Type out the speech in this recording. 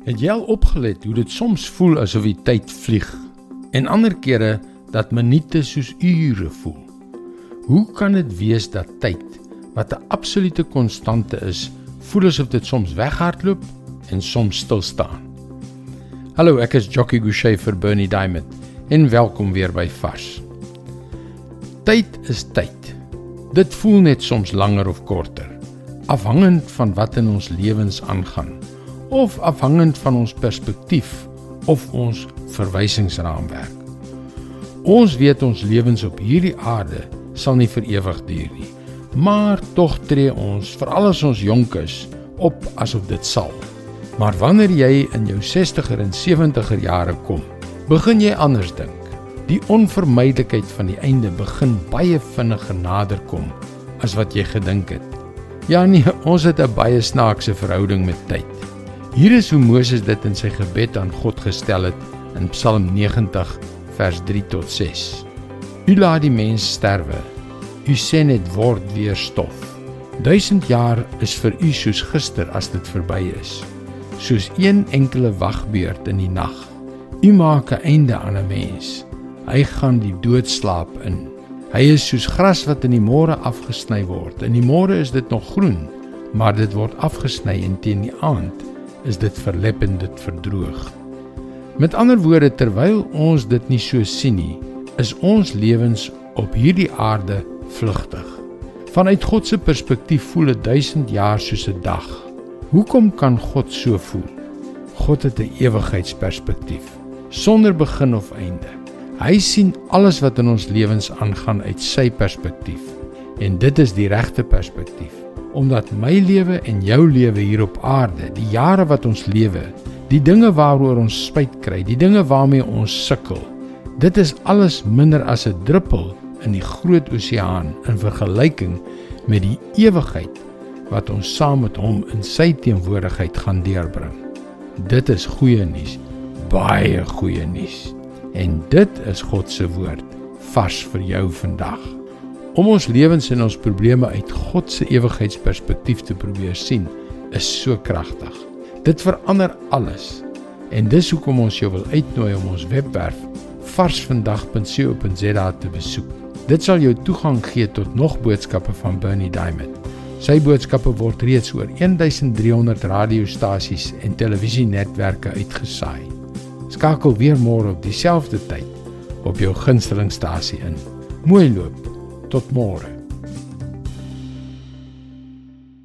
Het jy al opgelet hoe dit soms voel asof die tyd vlieg en ander kere dat minute soos ure voel? Hoe kan dit wees dat tyd wat 'n absolute konstante is, voel asof dit soms weghardloop en soms stil staan? Hallo, ek is Jockey Gouchee vir Bernie Diamond en welkom weer by Vars. Tyd is tyd. Dit voel net soms langer of korter, afhangend van wat in ons lewens aangaan of afhangend van ons perspektief of ons verwysingsraamwerk. Ons weet ons lewens op hierdie aarde sal nie vir ewig duur nie. Maar tog tree ons, veral as ons jonk is, op asof dit sal. Maar wanneer jy in jou 60er en 70er jare kom, begin jy anders dink. Die onvermydelikheid van die einde begin baie vinniger naderkom as wat jy gedink het. Ja nee, ons het 'n baie snaakse verhouding met tyd. Hier is hoe Moses dit in sy gebed aan God gestel het in Psalm 90 vers 3 tot 6. U laat die mens sterwe. U sê net word weer stof. 1000 jaar is vir u soos gister as dit verby is. Soos een enkele wagbeurt in die nag. U maak 'n einde aan 'n mens. Hy gaan die dood slaap in. Hy is soos gras wat in die môre afgesny word. In die môre is dit nog groen, maar dit word afgesny en teen die aand is dit verlep en dit verdroog. Met ander woorde terwyl ons dit nie so sien nie, is ons lewens op hierdie aarde vlugtig. Vanuit God se perspektief voel 'n 1000 jaar soos 'n dag. Hoekom kan God so voel? God het 'n ewigheidsperspektief sonder begin of einde. Hy sien alles wat in ons lewens aangaan uit sy perspektief en dit is die regte perspektief omdat my lewe en jou lewe hier op aarde, die jare wat ons lewe, die dinge waaroor ons spyt kry, die dinge waarmee ons sukkel, dit is alles minder as 'n druppel in die groot oseaan in vergelyking met die ewigheid wat ons saam met hom in sy teenwoordigheid gaan deurbring. Dit is goeie nuus, baie goeie nuus. En dit is God se woord vars vir jou vandag. Om ons lewens en ons probleme uit God se ewigheidsperspektief te probeer sien, is so kragtig. Dit verander alles. En dis hoekom ons jou wil uitnooi om ons webwerf varsvandag.co.za te besoek. Dit sal jou toegang gee tot nog boodskappe van Bernie Diamond. Sy boodskappe word reeds oor 1300 radiostasies en televisienetwerke uitgesaai. Skakel weer môre op dieselfde tyd op jou gunstelingstasie in. Mooi loop. Tot môre.